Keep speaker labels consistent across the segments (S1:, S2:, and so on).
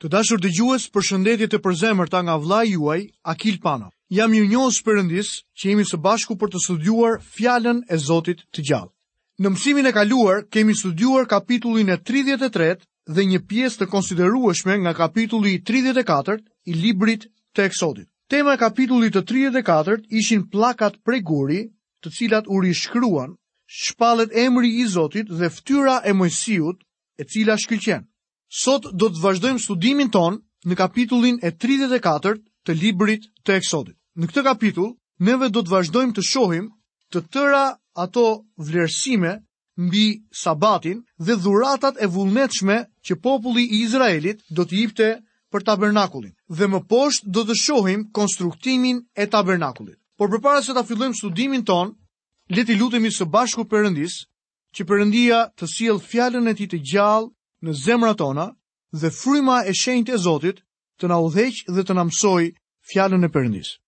S1: Të dashur dëgjues, përshëndetje të përzemërta nga vëllai juaj Akil Pano. Jam mirënjohës Perëndisë që jemi së bashku për të studiuar fjalën e Zotit të gjallë. Në mësimin e kaluar kemi studiuar kapitullin e 33 dhe një pjesë të konsiderueshme nga kapitulli i 34 i librit të Eksodit. Tema e kapitullit të 34 ishin pllakat prej guri, të cilat u rishkruan, shpallet emri i Zotit dhe ftyra e Mojsiut, e cila shkëlqen. Sot do të vazhdojmë studimin tonë në kapitullin e 34 të librit të Eksodit. Në këtë kapitull, neve do të vazhdojmë të shohim të tëra ato vlerësime mbi sabatin dhe dhuratat e vullnetshme që populli i Izraelit do të jipte për tabernakulin. Dhe më poshtë do të shohim konstruktimin e tabernakulit. Por përpara se ta fillojmë studimin tonë, le t'i lutemi së bashku Perëndisë që Perëndia të sjellë fjalën e tij të gjallë në zemrat tona dhe fryma e shenjtë e Zotit të na udhëheqë dhe të na mësojë fjalën e Perëndisë.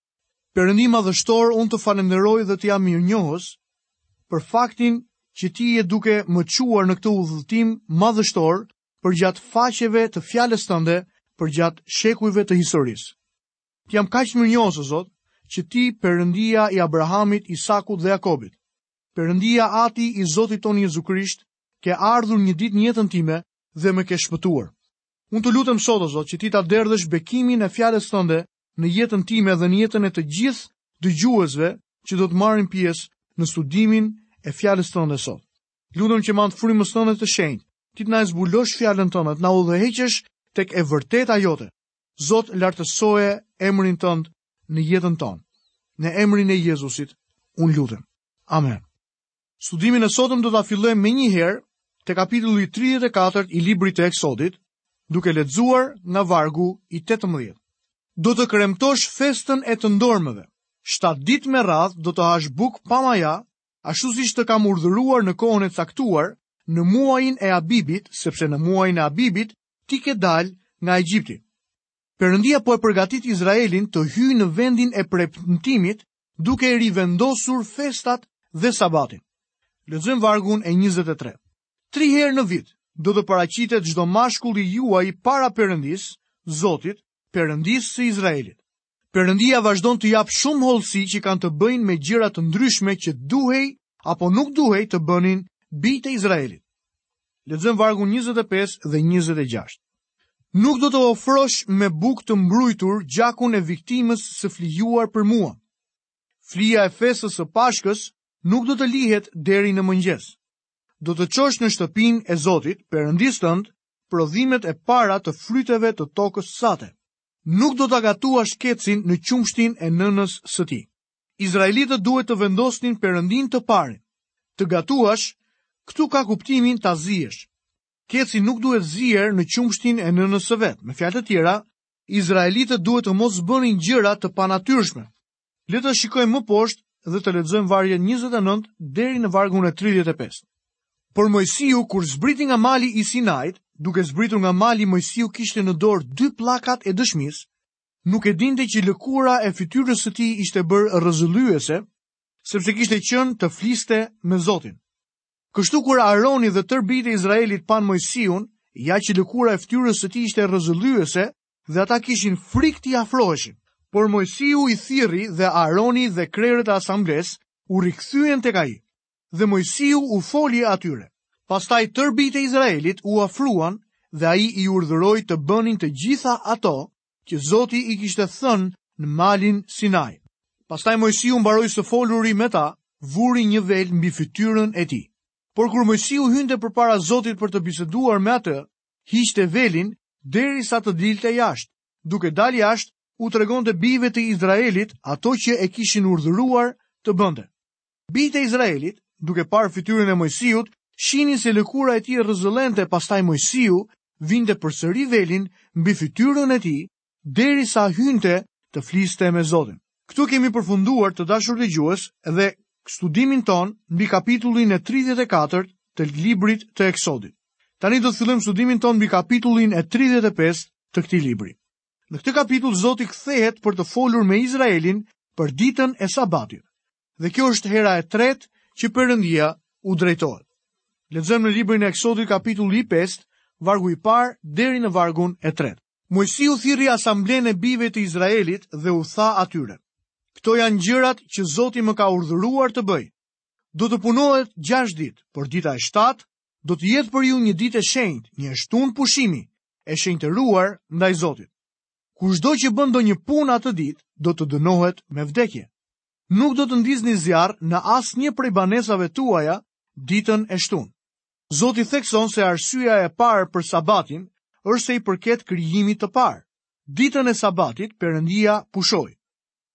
S1: Perëndi madhështor, unë të falenderoj dhe të jam mirënjohës për faktin që ti je duke më çuar në këtë udhëtim madhështor përgjatë faqeve të fjalës tënde përgjatë shekujve të historisë. Të jam kaq mirënjohës o Zot, që ti Perëndia i Abrahamit, Isakut dhe Jakobit, Perëndia Ati i Zotit tonë Jezu Krisht, ke ardhur një ditë në jetën time dhe më ke shpëtuar. Unë të lutem sot o Zot që ti ta derdhësh bekimin e fjalës tënde në jetën time dhe në jetën e të gjithë dëgjuesve që do të marrin pjesë në studimin e fjalës tënde sot. Lutem që me anë të frymës tënde të shenjtë, ti të na zbulosh fjalën tënde, të na udhëheqësh tek e vërteta jote. Zot lartësoje emrin tënd në jetën tonë. Në emrin e Jezusit, unë lutem. Amen. Studimin e sotëm do ta fillojmë menjëherë te kapitulli 34 i librit të Eksodit, duke lexuar nga vargu i 18. Do të kremtosh festën e të ndormëve, 7 ditë me radhë do të hash bukë pa maja, ashtu siç të kam urdhëruar në kohën e caktuar, në muajin e abibit, sepse në muajin e abibit, ti ke dalë nga Egjipti. Perëndia po e përgatit Izraelin të hyjë në vendin e premtimit duke e rivendosur festat dhe sabatin. Lexojmë vargun e 23. Tri herë në vit do të paraqitet çdo mashkull i juaj para Perëndisë, Zotit, Perëndisë së Izraelit. Perëndia vazhdon të japë shumë hollësi që kanë të bëjnë me gjëra të ndryshme që duhej apo nuk duhej të bënin bijtë e Izraelit. Lexojmë vargun 25 dhe 26. Nuk do të ofrosh me bukë të mbrujtur gjakun e viktimës së flijuar për mua. Flija e festës së Pashkës nuk do të lihet deri në mëngjes. Do të çosh në shtëpinë e Zotit, Perëndisë tënd, prodhimet e para të fryteve të tokës sate. Nuk do ta gatuash kecin në qumshtin e nënës së tij. Izraelitët duhet të vendosnin Perëndinë të parin. Të gatuash, këtu ka kuptimin ta ziesh. Keci nuk duhet zier në qumshtin e nënës së vet. Me fjalë të tjera, izraelitët duhet të mos bënin gjëra të panatyrshme. Le të shikojmë më poshtë dhe të lexojmë vargjet 29 deri në vargun e 35. Por Mojsiu kur zbriti nga mali i Sinait, duke zbritur nga mali Mojsiu kishte në dorë dy pllakat e dëshmisë, nuk e dinte që lëkura e fytyrës së tij ishte bërë rrëzëllyese, sepse kishte qenë të fliste me Zotin. Kështu kur Aroni dhe tërë bijtë e Izraelit panë Mojsiun, ja që lëkura e fytyrës së tij ishte rrëzëllyese dhe ata kishin frikë t'i afroheshin. Por Mojsiu i thirri dhe Aroni dhe krerët e asamblesë u rikthyen tek ai. dhe Mojsiu u foli atyre. Pastaj tërë bijtë e Izraelit u afruan dhe ai i urdhëroi të bënin të gjitha ato që Zoti i kishte thënë në malin Sinai. Pastaj Mojsiu mbaroi së foluri me ta, vuri një vel mbi fytyrën e tij. Por kur Mojsiu hynte përpara Zotit për të biseduar me atë, hiqte velin derisa të dilte jashtë. Duke dalë jashtë, u tregonte bijve të Izraelit ato që e kishin urdhëruar të bënte. Bijtë e Izraelit, duke parë fytyrën e Mojsiut, shihnin se lëkura e tij rrëzëllente, pastaj Mojsiu vinte përsëri velin mbi fytyrën e tij derisa hynte të fliste me Zotin. Këtu kemi përfunduar të dashur dëgjues dhe studimin tonë mbi kapitullin e 34 të librit të Eksodit. Tani do të fillojmë studimin tonë mbi kapitullin e 35 të këtij libri. Në këtë kapitull Zoti kthehet për të folur me Izraelin për ditën e Sabatit. Dhe kjo është hera e tretë që Perëndia u drejtohet. Lexojmë në librin e Eksodit kapitulli 5, vargu i parë deri në vargun e tretë. Mojsiu thirri asamblenë e bijve të Izraelit dhe u tha atyre. Këto janë gjërat që Zoti më ka urdhëruar të bëjnë. Do të punohet 6 ditë, por dita e 7 do të jetë për ju një ditë e shenjtë, një shtunë pushimi, e shenjtëruar ndaj Zotit. Kushdo që bën ndonjë punë atë ditë, do të dënohet me vdekje. Nuk do të ndizni zjarr në asnjë prej banesave tuaja ditën e shtunë. Zoti thekson se arsyeja e parë për sabatin është se i përket krijimit të parë. Ditën e sabatit Perëndia pushoi.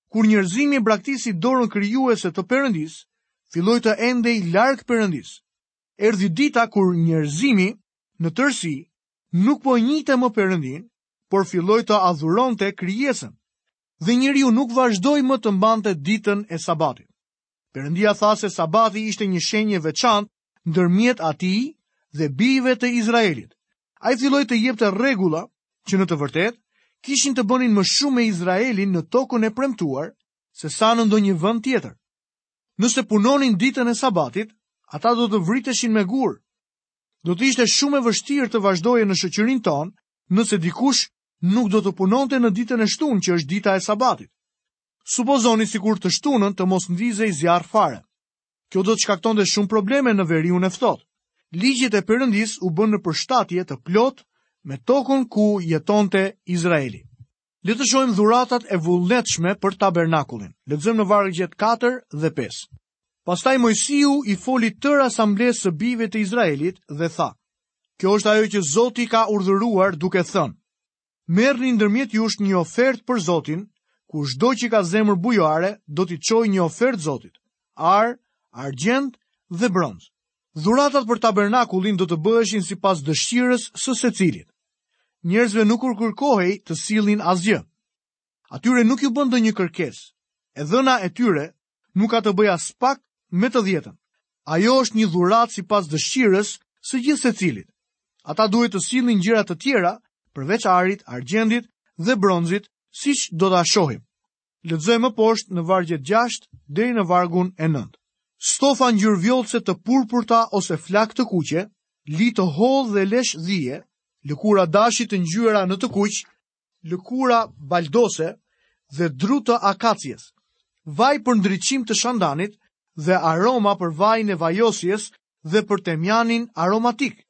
S1: Kur njerëzimi braktisi dorën krijuese të Perëndisë, filloi të endej larg Perëndisë. Erdhi dita kur njerëzimi në tërësi nuk po njihte më Perëndinë, por filloi të adhuronte krijesën, dhe njeriu nuk vazhdoi më të mbante ditën e sabatit. Perëndia tha se sabati ishte një shenjë e veçantë ndërmjet atij dhe bijve të Izraelit. Ai filloi të jepte rregulla që në të vërtetë kishin të bënin më shumë me Izraelin në tokën e premtuar sesa në ndonjë vend tjetër. Nëse punonin ditën e sabatit, ata do të vriteshin me gurë. Do të ishte shumë e vështirë të vazhdoje në shoqërinë tonë, nëse dikush nuk do të punonte në ditën e shtunë që është dita e sabatit. Supozoni sikur të shtunën të mos ndizej zjarr fare. Kjo do të shkaktonte shumë probleme në veriun e ftohtë. Ligjet e Perëndisë u bënë në përshtatje të plotë me tokën ku jetonte Izraeli. Le të shohim dhuratat e vullnetshme për tabernakullin. Lexojmë në vargjet 4 dhe 5. Pastaj Moisiu i foli tërë asamblesë së bijve të Izraelit dhe tha: Kjo është ajo që Zoti ka urdhëruar duke thënë: Merrni ndërmjet jush një ofertë për Zotin, kushdo që ka zemër bujare do t'i çojë një ofertë Zotit, ar, argjend dhe bronz. Dhuratat për tabernakullin do të bëheshin sipas dëshirës së secilit. Njerëzve nuk u kërkohej të sillnin asgjë. Atyre nuk iu bë ndonjë kërkesë. E dhëna e tyre nuk ka të bëjë aspak me të dhjetën. Ajo është një dhuratë sipas dëshirës së gjithsecilit. Ata duhej të sillnin gjëra të tjera përveç arit, argjendit dhe bronzit, siç do ta shohim. Lexojmë më poshtë në vargjet 6 deri në vargun e 9. Stofa ngjyrë vjollce të purpurta ose flakë të kuqe, li të hollë dhe lesh dhije, lëkura dashi të ngjyera në të kuq, lëkura baldose dhe dru të akacies, vaj për ndriçim të shandanit dhe aroma për vajin e vajosjes dhe për temjanin aromatik,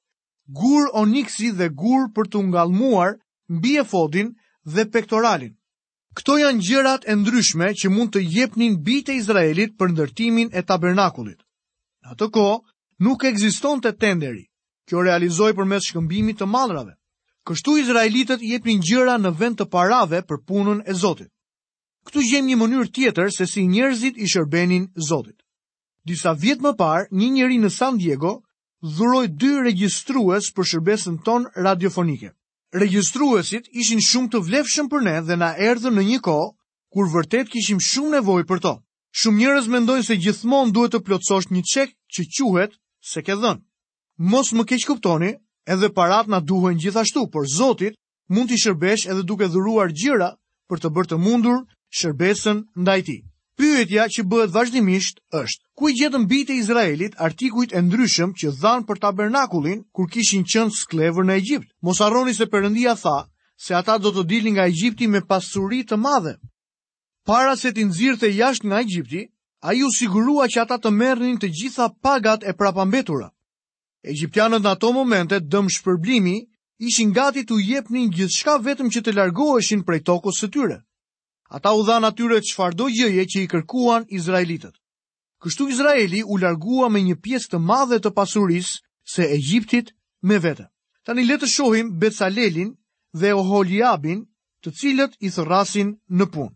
S1: gurë oniksi dhe gurë për t'u ngallmuar mbi efodin dhe pektoralin. Këto janë gjërat e ndryshme që mund të jepnin bijtë e Izraelit për ndërtimin e tabernakullit. Në atë kohë, nuk ekzistonte tenderi. Kjo realizohej përmes shkëmbimit të mallrave. Kështu Izraelitët jepnin gjëra në vend të parave për punën e Zotit. Këtu gjejmë një mënyrë tjetër se si njerëzit i shërbenin Zotit. Disa vjet më parë, një njeri në San Diego dhuroi dy regjistrues për shërbesën tonë radiofonike. Regjistruesit ishin shumë të vlefshëm për ne dhe na erdhën në një kohë kur vërtet kishim shumë nevojë për to. Shumë njerëz mendojnë se gjithmonë duhet të plotësosh një çek që të quhet se ke dhënë. Mos më keqkuptoni, edhe paratë na duhen gjithashtu, por Zotit mund t'i shërbesh edhe duke dhuruar gjëra për të bërë të mundur shërbesën ndaj tij. Pyetja që bëhet vazhdimisht është, ku i gjetën bijtë e Izraelit artikujt e ndryshëm që dhanë për tabernakullin kur kishin qenë skllevër në Egjipt? Mos harroni se Perëndia tha se ata do të dilnin nga Egjipti me pasuri të madhe. Para se t'i nxirrte jashtë nga Egjipti, ai u sigurua që ata të merrnin të gjitha pagat e prapambetura. Egjiptianët në ato momente dëmshpërblimi ishin gati t'u jepnin gjithçka vetëm që të largoheshin prej tokës së tyre. Ata u dhanë atyre çfarëdo gjëje që i kërkuan izraelitët. Kështu Izraeli u largua me një pjesë të madhe të pasurisë së Egjiptit me vete. Tani le të shohim Betsalelin dhe Oholiabin, të cilët i thërrasin në punë.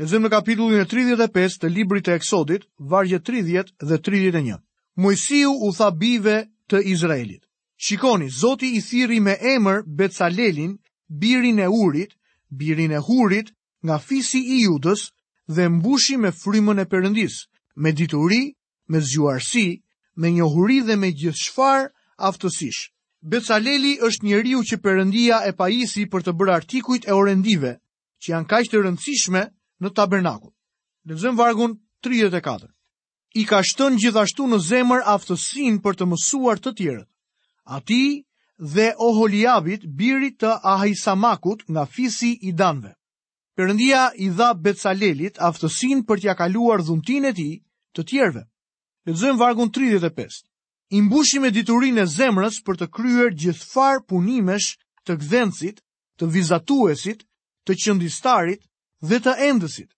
S1: Lexojmë në kapitullin e 35 të librit të Eksodit, vargjet 30 dhe 31. Moisiu u tha bijve të Izraelit. Shikoni, Zoti i thirri me emër Betsalelin, birin e Urit, birin e Hurit, nga fisi i Judës dhe mbushi me frymën e Perëndisë, me dituri, me zgjuarsi, me njohuri dhe me gjithfarë aftësish. Betsaleli është njeriu që Perëndia e pajisi për të bërë artikujt e orendive, që janë kaq të rëndësishme në tabernakull. Lexojmë vargun 34. I ka shtënë gjithashtu në zemër aftësinë për të mësuar të tjerët. Atij dhe Oholiabit, birit të Ahisamakut nga fisi i Danëve. Perëndia i dha Betsalelit aftësinë për t'ia kaluar dhuntinë e tij të tjerëve. Lexojmë vargun 35. I mbushi me diturinë e zemrës për të kryer gjithfarë punimesh të gdhendësit të vizatuesit, të qëndistarit dhe të endësit,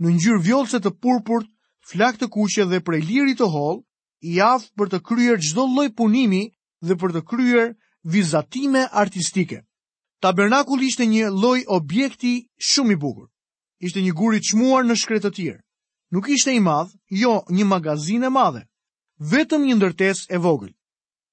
S1: në ngjyrë vjollce të purpurt, flakë të kuqe dhe prej liri të hollë, i aftë për të kryer çdo lloj punimi dhe për të kryer vizatime artistike. Tabernakulli ishte një lloj objekti shumë i bukur. Ishte një gur i çmuar në shkretëtirë. Nuk ishte i madh, jo një magazinë e madhe, vetëm një ndërtesë e vogël.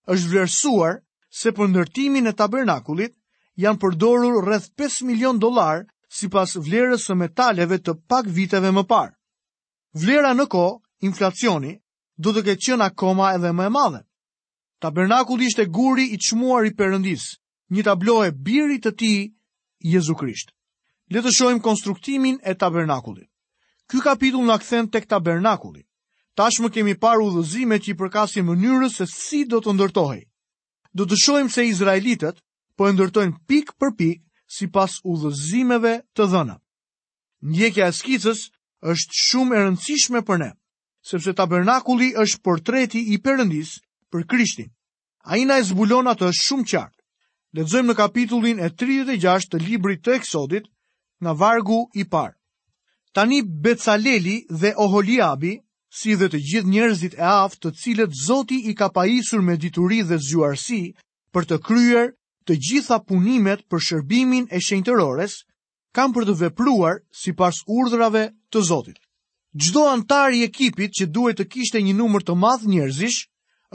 S1: Është vlerësuar se për ndërtimin e tabernakullit janë përdorur rreth 5 milion dollarë sipas vlerës së metaleve të pak viteve më parë. Vlera në kohë, inflacioni, do të ketë qenë akoma edhe më e madhe. Tabernakulli ishte guri i çmuar i Perëndisë, një tablo e birit të tij, Jezu Krisht. Le të shohim konstruktimin e tabernakullit. Ky kapitull na kthen tek tabernakulli. Tashmë kemi parë udhëzimet që i përkasin mënyrës se si do të ndërtohej. Do të shohim se izraelitët po e ndërtojnë pikë për pikë sipas udhëzimeve të dhëna. Ndjekja e skicës është shumë e rëndësishme për ne, sepse tabernakulli është portreti i Perëndisë për Krishtin. Ai na e zbulon atë shumë qartë. Lexojmë në kapitullin e 36 të librit të eksodit nga vargu i parë. Tani Becaleli dhe Oholiabi, si dhe të gjithë njerëzit e aftë të cilët Zoti i ka pajisur me dituri dhe zgjuarsi për të kryer të gjitha punimet për shërbimin e shenjtërores, kanë për të vepruar sipas urdhrave të Zotit. Çdo anëtar i ekipit që duhej të kishte një numër të madh njerëzish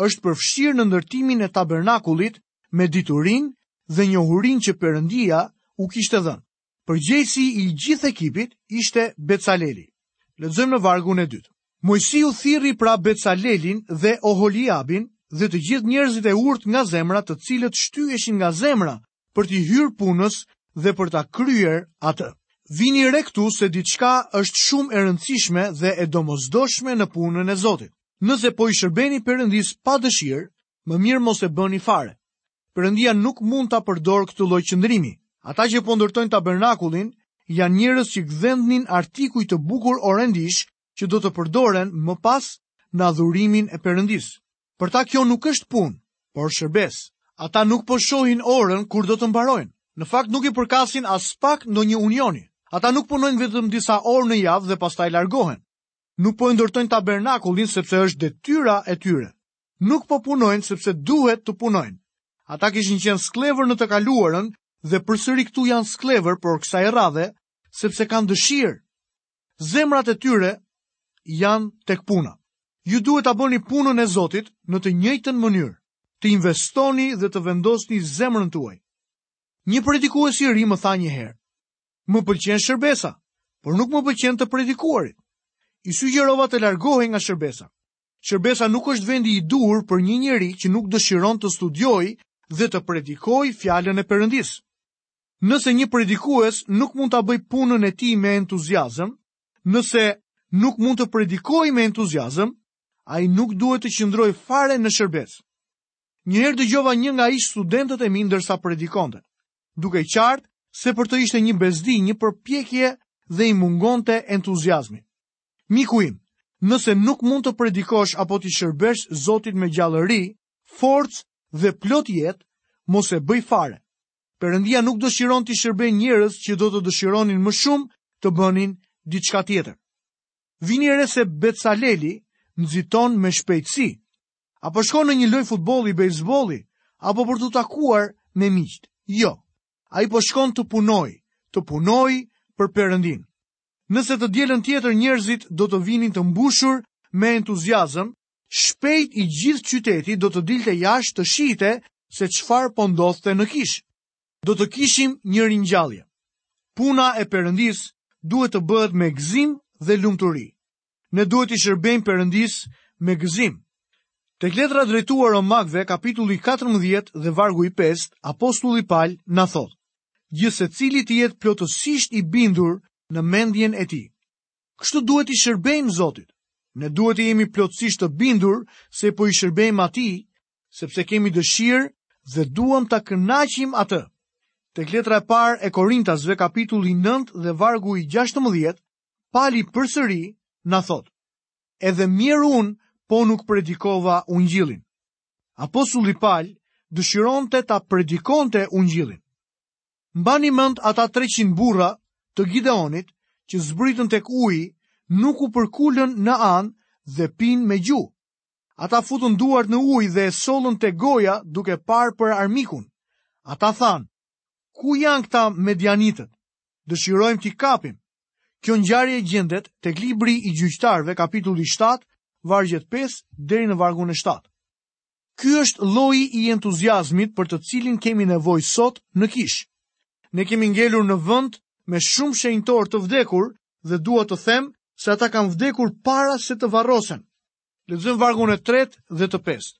S1: është përfshirë në ndërtimin e tabernakullit me diturinë dhe njohurinë që Perëndia u kishte dhënë. Përgjegjësi i gjithë ekipit ishte Becaleli. Lexojmë në vargun e dytë. Moisiu thirri pra Becalelin dhe Oholiabin dhe të gjithë njerëzit e urtë nga zemra, të cilët shtyheshin nga zemra për t'i hyrë punës dhe për ta kryer atë. Vini re këtu se diçka është shumë e rëndësishme dhe e domosdoshme në punën e Zotit. Nëse po i shërbeni Perëndisë pa dëshirë, më mirë mos e bëni fare. Perëndia nuk mund ta përdorë këtë lloj qëndrimi. Ata që po ndërtojnë tabernakullin janë njerëz që gdhendnin artikuj të bukur orendish që do të përdoren më pas në adhurimin e Perëndisë. Për ta kjo nuk është punë, por shërbesë. Ata nuk po shohin orën kur do të mbarojnë. Në fakt nuk i përkasin aspak ndonjë unioni. Ata nuk punojnë vetëm disa orë në javë dhe pastaj largohen. Nuk po e ndërtojnë tabernakullin sepse është detyra e tyre. Nuk po punojnë sepse duhet të punojnë. Ata kishin qenë skllevër në të kaluarën dhe përsëri këtu janë skllevër, por kësaj radhe, sepse kanë dëshirë. Zemrat e tyre janë tek puna. Ju duhet ta bëni punën e Zotit në të njëjtën mënyrë, të investoni dhe të vendosni zemrën tuaj. Një predikues i ri më tha një herë: "Më pëlqen shërbesa, por nuk më pëlqen të predikuarit." I sugjerova të largohej nga shërbesa. Shërbesa nuk është vendi i duhur për një njeri që nuk dëshiron të studiojë dhe të predikojë fjalën e Perëndisë. Nëse një predikues nuk mund ta bëjë punën e tij me entuziazëm, nëse nuk mund të predikojë me entuziazëm, ai nuk duhet të qëndrojë fare në shërbesë. Një herë dëgjova një nga ish-studentët e mi ndërsa predikonte, dukej qartë se për të ishte një bezdi, një përpjekje dhe i mungonte entuziazmi. Miku im, nëse nuk mund të predikosh apo t'i shërbesh Zotit me gjallëri, forcë dhe plot jetë, mos e bëj fare. Perëndia nuk dëshiron t'i shërbejnë njerëz që do të dëshironin më shumë të bënin diçka tjetër. Vini re se Becaleli nxiton me shpejtësi. A po shkon në një lojë futbolli, bejzbolli, apo për t'u takuar me miqtë? Jo. Ai po shkon të punojë, të punojë për Perëndinë. Nëse të dielën tjetër njerëzit do të vinin të mbushur me entuziazëm, Shpejt i gjithë qyteti do të dilte jashtë të shihte se çfarë po ndodhte në kishë. Do të kishim një ringjallje. Puna e Perëndisë duhet të bëhet me gëzim dhe lumturi. Ne duhet t'i shërbejmë Perëndisë me gëzim. Tek letra drejtuar Romakëve, kapitulli 14 dhe vargu i 5, apostulli Pal na thotë: Gjithsecili të jetë plotësisht i bindur në mendjen e tij. Kështu duhet t'i shërbejmë Zotit. Ne duhet të jemi plotësisht të bindur se po i shërbejmë atij, sepse kemi dëshirë dhe duam ta kënaqim atë. Tek letra e parë e Korintasve kapitulli 9 dhe vargu i 16, Pali përsëri na thotë, edhe mjerë unë po nuk predikova ungjillin. Apostulli Pal dëshironte ta predikonte ungjillin. Mbani mend ata 300 burra të Gideonit që zbritën tek uji, nuk u përkulën në anë dhe pinë me gjuhë. Ata futën duart në ujë dhe e sollën te goja duke parë për armikun. Ata thanë, ku janë këta medianitët? Dëshirojmë t'i kapim. Kjo ngjarje gjendet tek libri i Gjyqtarëve kapitulli 7, vargjet 5 deri në vargun e 7. Ky është lloji i entuziazmit për të cilin kemi nevojë sot në kishë. Ne kemi ngelur në vend me shumë shenjtorë të vdekur dhe dua të them se ata kanë vdekur para se të varrosen. Lexojmë vargun e tretë dhe të pestë.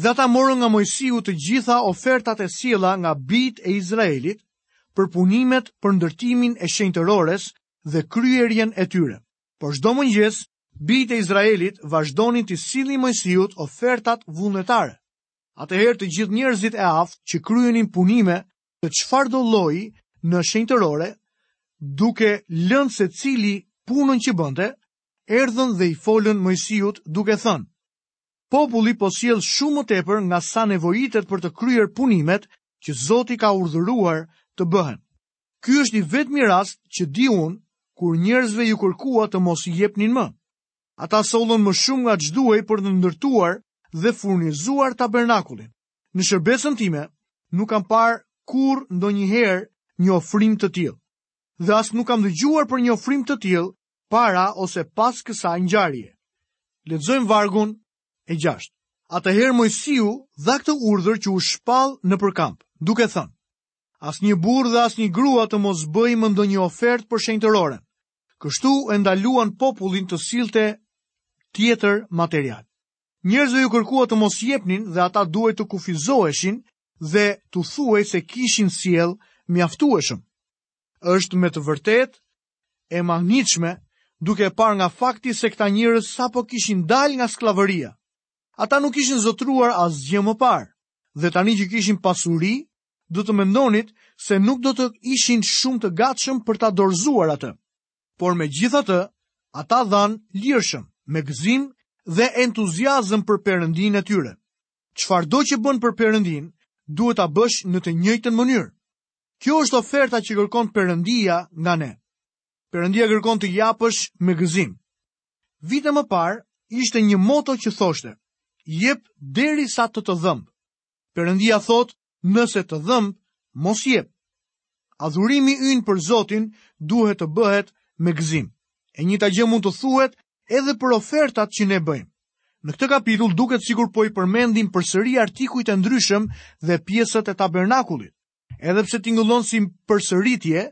S1: Dhe ata morën nga Moisiu të gjitha ofertat e sjella nga bijt e Izraelit për punimet për ndërtimin e shenjtërores dhe kryerjen e tyre. Por çdo mëngjes Bijtë e Izraelit vazhdonin t'i sillnin Moisiut ofertat vullnetare. Atëherë të gjithë njerëzit e aftë që kryenin punime të çfarëdo lloji në shenjtërore, duke lënë secili punën që bënte, erdhën dhe i folën Moisiut duke thënë: Populli po sjell shumë më tepër nga sa nevojitet për të kryer punimet që Zoti ka urdhëruar të bëhen. Ky është i vetmi rast që di unë kur njerëzve iu kërkua të mos jepnin më. Ata sollën më shumë nga ç'duhej për të ndërtuar dhe furnizuar tabernakulin. Në shërbesën time nuk kam parë kurrë ndonjëherë një ofrim të tillë. Dhe as nuk kam dëgjuar për një ofrim të tillë para ose pas kësaj ngjarje. Lexojmë vargun e gjashtë. Atëherë Moisiu dha këtë urdhër që u shpall nëpër kamp, duke thënë: Asnjë burrë dhe asnjë grua të mos bëjë më ndonjë ofertë për shenjtëroren. Kështu e ndaluan popullin të sillte tjetër material. Njerëzve iu kërkua të mos jepnin dhe ata duhej të kufizoheshin dhe t'u thuhej se kishin sjellë mjaftueshëm. Është me të vërtetë e mahnitshme duke parë nga fakti se këta njerëz sapo kishin dalë nga skllavëria. Ata nuk kishin zotëruar asgjë më parë. dhe tani që kishin pasuri, do të mendonit se nuk do të ishin shumë të gatshëm për ta dorëzuar atë. Por megjithatë, ata dhanë lirshëm, me gëzim dhe entuziazëm për Perëndinë e tyre. Çfarëdo që bën për Perëndinë, duhet ta bësh në të njëjtën mënyrë. Kjo është oferta që kërkon Perëndia nga ne. Perëndia kërkon të japësh me gëzim. Vite më parë ishte një moto që thoshte: Jep derisa të të dhëmbë. Perëndia thotë, nëse të dhëmb, mos jep. Adhurimi ynë për Zotin duhet të bëhet me gëzim. E njëjta gjë mund të thuhet edhe për ofertat që ne bëjmë. Në këtë kapitull duket sikur po i përmendim përsëri artikujt e ndryshëm dhe pjesët e tabernakullit. Edhe pse tingëllon si përsëritje,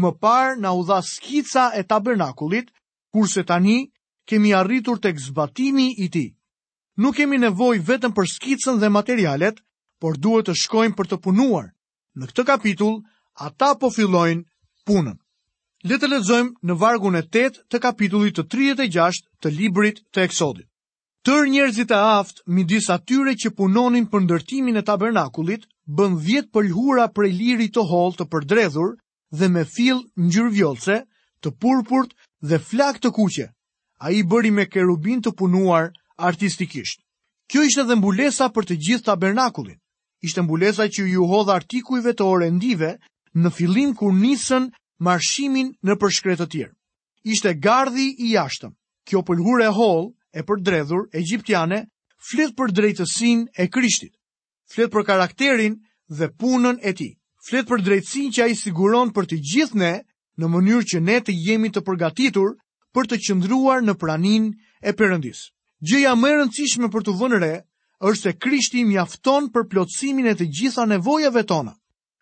S1: më parë na u dha skica e tabernakullit, kurse tani kemi arritur tek zbatimi i tij. Nuk kemi nevojë vetëm për skicën dhe materialet, por duhet të shkojmë për të punuar. Në këtë kapitull, ata po fillojnë punën. Le të lexojmë në vargun e 8 të kapitullit të 36 të librit të Eksodit. Tërë njerëzit e aftë midis atyre që punonin për ndërtimin e tabernakullit bënë 10 pëlhura prej liri të hollë të përdredhur dhe me fill ngjyrë vjollce, të purpurt dhe flakë të kuqe. Ai i bëri me kerubinë të punuar artistikisht. Kjo ishte dhe mbulesa për të gjithë tabernakullin. Ishte mbulesa që iu hodh artikujve të orendive në fillim kur nisën marshimin nëpër shkretëtirë. Ishte gardhi i jashtëm. Kjo pëlhurë e hollë e përdredhur egjiptiane flet për drejtësinë e Krishtit. flet për karakterin dhe punën e tij. Flet për drejtësinë që ai siguron për të gjithë ne, në mënyrë që ne të jemi të përgatitur për të qëndruar në praninë e Perëndisë. Gjëja më e rëndësishme për t'u vënë re është se Krishti mjafton për plotësimin e të gjitha nevojave tona.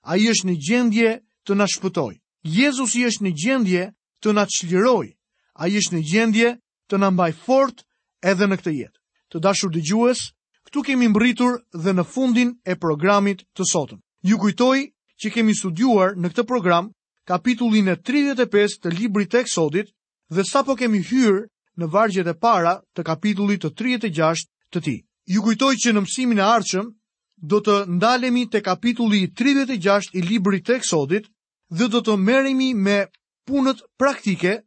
S1: Ai është në gjendje të na shpëtojë. Jezusi është në gjendje të na çlirojë. Ai është në gjendje të na mbajë fort edhe në këtë jetë. Të dashur dëgjues, këtu kemi mbërritur dhe në fundin e programit të sotëm. Ju kujtoj që kemi studiuar në këtë program kapitullin e 35 të librit të Eksodit dhe sapo kemi hyrë në vargjet e para të kapitullit të 36 të tij. Ju kujtoj që në mësimin e ardhshëm do të ndalemi te kapitulli 36 i librit të Eksodit dhe do të merremi me punët praktike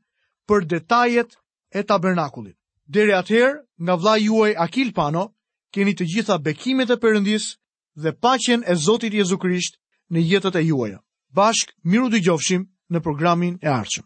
S1: për detajet e tabernakulit. Deri atëherë, nga vëllai juaj Akil Pano, keni të gjitha bekimet e Perëndisë dhe paqen e Zotit Jezu Krisht në jetët e juaja. Bashkë mirudëgjofshim në programin e ardhshëm.